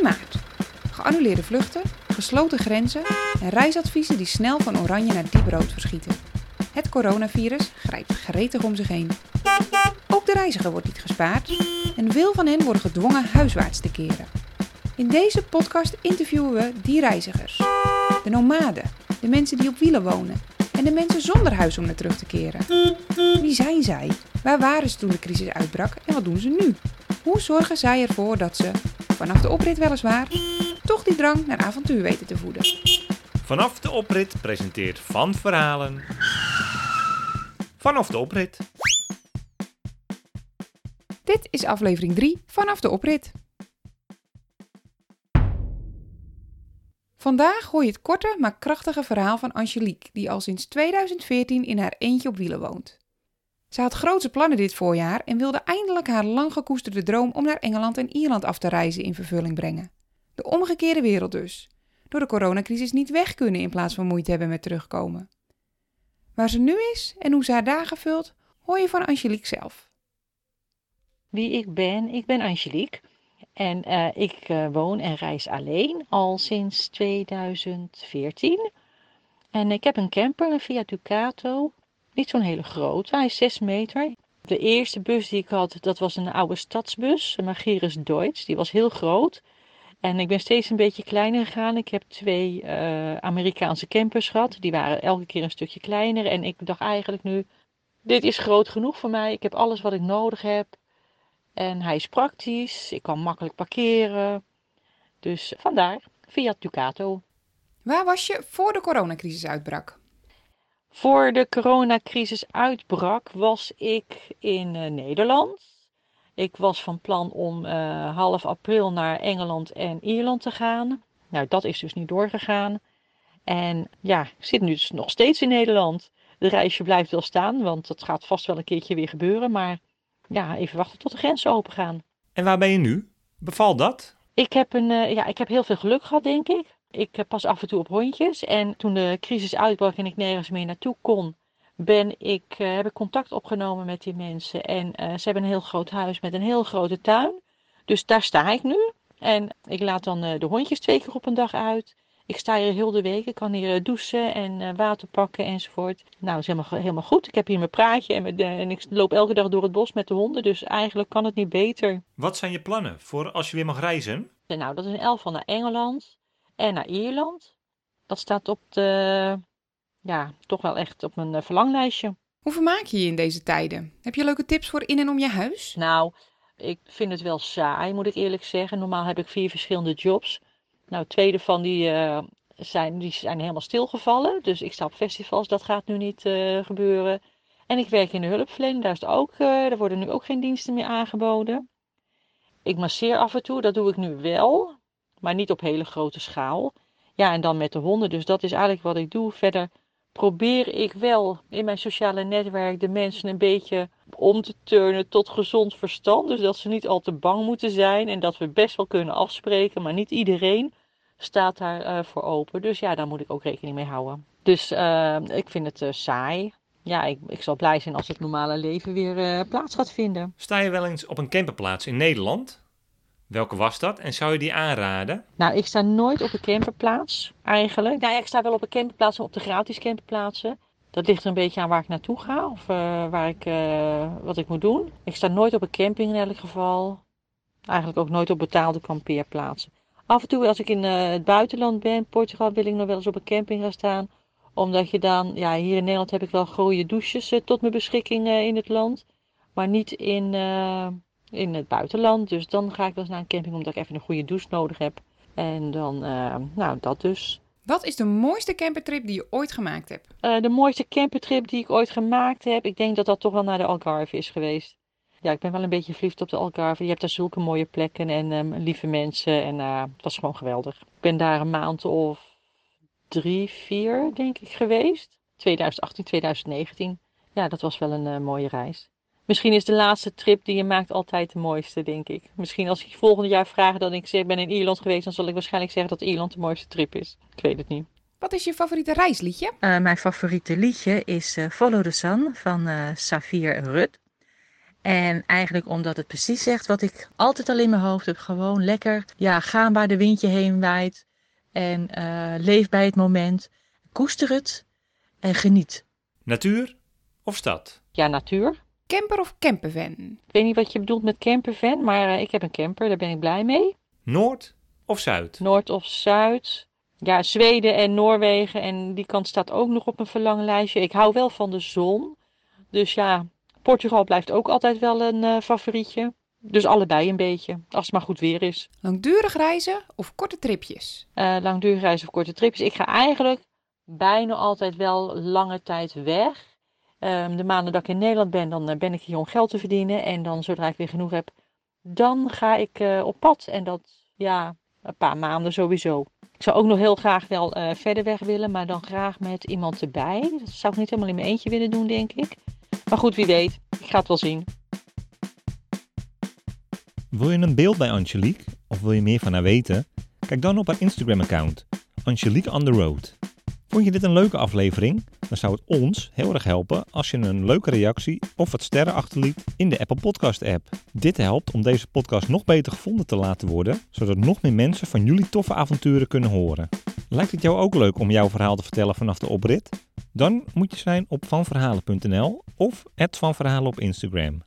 1 maart. Geannuleerde vluchten, gesloten grenzen en reisadviezen die snel van oranje naar diep rood verschieten. Het coronavirus grijpt gretig om zich heen. Ook de reiziger wordt niet gespaard en veel van hen worden gedwongen huiswaarts te keren. In deze podcast interviewen we die reizigers. De nomaden, de mensen die op wielen wonen en de mensen zonder huis om naar terug te keren. Wie zijn zij? Waar waren ze toen de crisis uitbrak en wat doen ze nu? Hoe zorgen zij ervoor dat ze, vanaf de oprit weliswaar, toch die drang naar avontuur weten te voeden? Vanaf de oprit presenteert Van Verhalen. Vanaf de oprit. Dit is aflevering 3 vanaf de oprit. Vandaag hoor je het korte maar krachtige verhaal van Angelique, die al sinds 2014 in haar eentje op wielen woont. Ze had grootse plannen dit voorjaar en wilde eindelijk haar lang gekoesterde droom om naar Engeland en Ierland af te reizen in vervulling brengen. De omgekeerde wereld dus. Door de coronacrisis niet weg kunnen in plaats van moeite hebben met terugkomen. Waar ze nu is en hoe ze haar dagen vult, hoor je van Angelique zelf. Wie ik ben, ik ben Angelique. En uh, ik uh, woon en reis alleen al sinds 2014. En ik heb een camper, een Fiat Ducato. Niet zo'n hele grote, hij is 6 meter. De eerste bus die ik had, dat was een oude stadsbus, een Magirus Deutsch. Die was heel groot. En ik ben steeds een beetje kleiner gegaan. Ik heb twee uh, Amerikaanse campers gehad. Die waren elke keer een stukje kleiner. En ik dacht eigenlijk nu, dit is groot genoeg voor mij. Ik heb alles wat ik nodig heb. En hij is praktisch. Ik kan makkelijk parkeren. Dus vandaar Fiat Ducato. Waar was je voor de coronacrisis uitbrak? Voor de coronacrisis uitbrak was ik in uh, Nederland. Ik was van plan om uh, half april naar Engeland en Ierland te gaan. Nou, dat is dus niet doorgegaan. En ja, ik zit nu dus nog steeds in Nederland. De reisje blijft wel staan, want dat gaat vast wel een keertje weer gebeuren. Maar ja, even wachten tot de grenzen open gaan. En waar ben je nu? Bevalt dat? Ik heb, een, uh, ja, ik heb heel veel geluk gehad, denk ik. Ik pas af en toe op hondjes. En toen de crisis uitbrak en ik nergens meer naartoe kon, ben ik, uh, heb ik contact opgenomen met die mensen. En uh, ze hebben een heel groot huis met een heel grote tuin. Dus daar sta ik nu. En ik laat dan uh, de hondjes twee keer op een dag uit. Ik sta hier heel de week. Ik kan hier douchen en water pakken enzovoort. Nou, dat is helemaal, helemaal goed. Ik heb hier mijn praatje en, met, en ik loop elke dag door het bos met de honden. Dus eigenlijk kan het niet beter. Wat zijn je plannen voor als je weer mag reizen? Nou, dat is een elf van naar Engeland en naar Ierland. Dat staat op de, ja, toch wel echt op mijn verlanglijstje. Hoe vermaak je je in deze tijden? Heb je leuke tips voor in en om je huis? Nou, ik vind het wel saai, moet ik eerlijk zeggen. Normaal heb ik vier verschillende jobs. Nou, twee daarvan die, uh, zijn, die zijn helemaal stilgevallen. Dus ik sta op festivals, dat gaat nu niet uh, gebeuren. En ik werk in de hulpverlening, daar, is het ook, uh, daar worden nu ook geen diensten meer aangeboden. Ik masseer af en toe, dat doe ik nu wel, maar niet op hele grote schaal. Ja, en dan met de honden, dus dat is eigenlijk wat ik doe. Verder probeer ik wel in mijn sociale netwerk de mensen een beetje om te turnen tot gezond verstand. Dus dat ze niet al te bang moeten zijn en dat we best wel kunnen afspreken, maar niet iedereen staat daar uh, voor open. Dus ja, daar moet ik ook rekening mee houden. Dus uh, ik vind het uh, saai. Ja, ik, ik zal blij zijn als het normale leven weer plaats gaat vinden. Sta je wel eens op een camperplaats in Nederland? Welke was dat en zou je die aanraden? Nou, ik sta nooit op een camperplaats eigenlijk. Nou, ja, ik sta wel op een camperplaats, op de gratis camperplaatsen. Dat ligt er een beetje aan waar ik naartoe ga of uh, waar ik, uh, wat ik moet doen. Ik sta nooit op een camping in elk geval. Eigenlijk ook nooit op betaalde kampeerplaatsen. Af en toe als ik in uh, het buitenland ben, Portugal, wil ik nog wel eens op een camping gaan staan. Omdat je dan, ja, hier in Nederland heb ik wel goede douches tot mijn beschikking in het land. Maar niet in in het buitenland. Dus dan ga ik wel eens naar een camping omdat ik even een goede douche nodig heb. En dan, uh, nou, dat dus. Wat is de mooiste campertrip die je ooit gemaakt hebt? Uh, de mooiste campertrip die ik ooit gemaakt heb, ik denk dat dat toch wel naar de Algarve is geweest. Ja, ik ben wel een beetje verliefd op de Algarve. Je hebt daar zulke mooie plekken en um, lieve mensen. En uh, het was gewoon geweldig. Ik ben daar een maand of drie, vier, denk ik, geweest. 2018, 2019. Ja, dat was wel een mooie reis. Misschien is de laatste trip die je maakt altijd de mooiste, denk ik. Misschien als ik volgend jaar vraag dat ik zeg, ben in Ierland geweest, dan zal ik waarschijnlijk zeggen dat Ierland de mooiste trip is. Ik weet het niet. Wat is je favoriete reisliedje? Uh, mijn favoriete liedje is uh, Follow the Sun van uh, Safir Rut. En eigenlijk omdat het precies zegt wat ik altijd al in mijn hoofd heb. Gewoon lekker ja, gaan waar de windje heen waait. En uh, leef bij het moment. Koester het en geniet. Natuur of stad? Ja, natuur. Camper of campervan? Ik weet niet wat je bedoelt met campervan, maar uh, ik heb een camper, daar ben ik blij mee. Noord of Zuid? Noord of Zuid. Ja, Zweden en Noorwegen en die kant staat ook nog op mijn verlanglijstje. Ik hou wel van de zon. Dus ja, Portugal blijft ook altijd wel een uh, favorietje. Dus allebei een beetje, als het maar goed weer is. Langdurig reizen of korte tripjes? Uh, langdurig reizen of korte tripjes. Ik ga eigenlijk bijna altijd wel lange tijd weg. Um, de maanden dat ik in Nederland ben, dan uh, ben ik hier om geld te verdienen. En dan zodra ik weer genoeg heb, dan ga ik uh, op pad. En dat, ja, een paar maanden sowieso. Ik zou ook nog heel graag wel uh, verder weg willen, maar dan graag met iemand erbij. Dat zou ik niet helemaal in mijn eentje willen doen, denk ik. Maar goed, wie weet. Ik ga het wel zien. Wil je een beeld bij Angelique of wil je meer van haar weten? Kijk dan op haar Instagram-account, Angelique on the Road. Vond je dit een leuke aflevering? Dan zou het ons heel erg helpen als je een leuke reactie of wat sterren achterliet in de Apple Podcast app. Dit helpt om deze podcast nog beter gevonden te laten worden, zodat nog meer mensen van jullie toffe avonturen kunnen horen. Lijkt het jou ook leuk om jouw verhaal te vertellen vanaf de oprit? Dan moet je zijn op vanverhalen.nl of @vanverhalen op Instagram.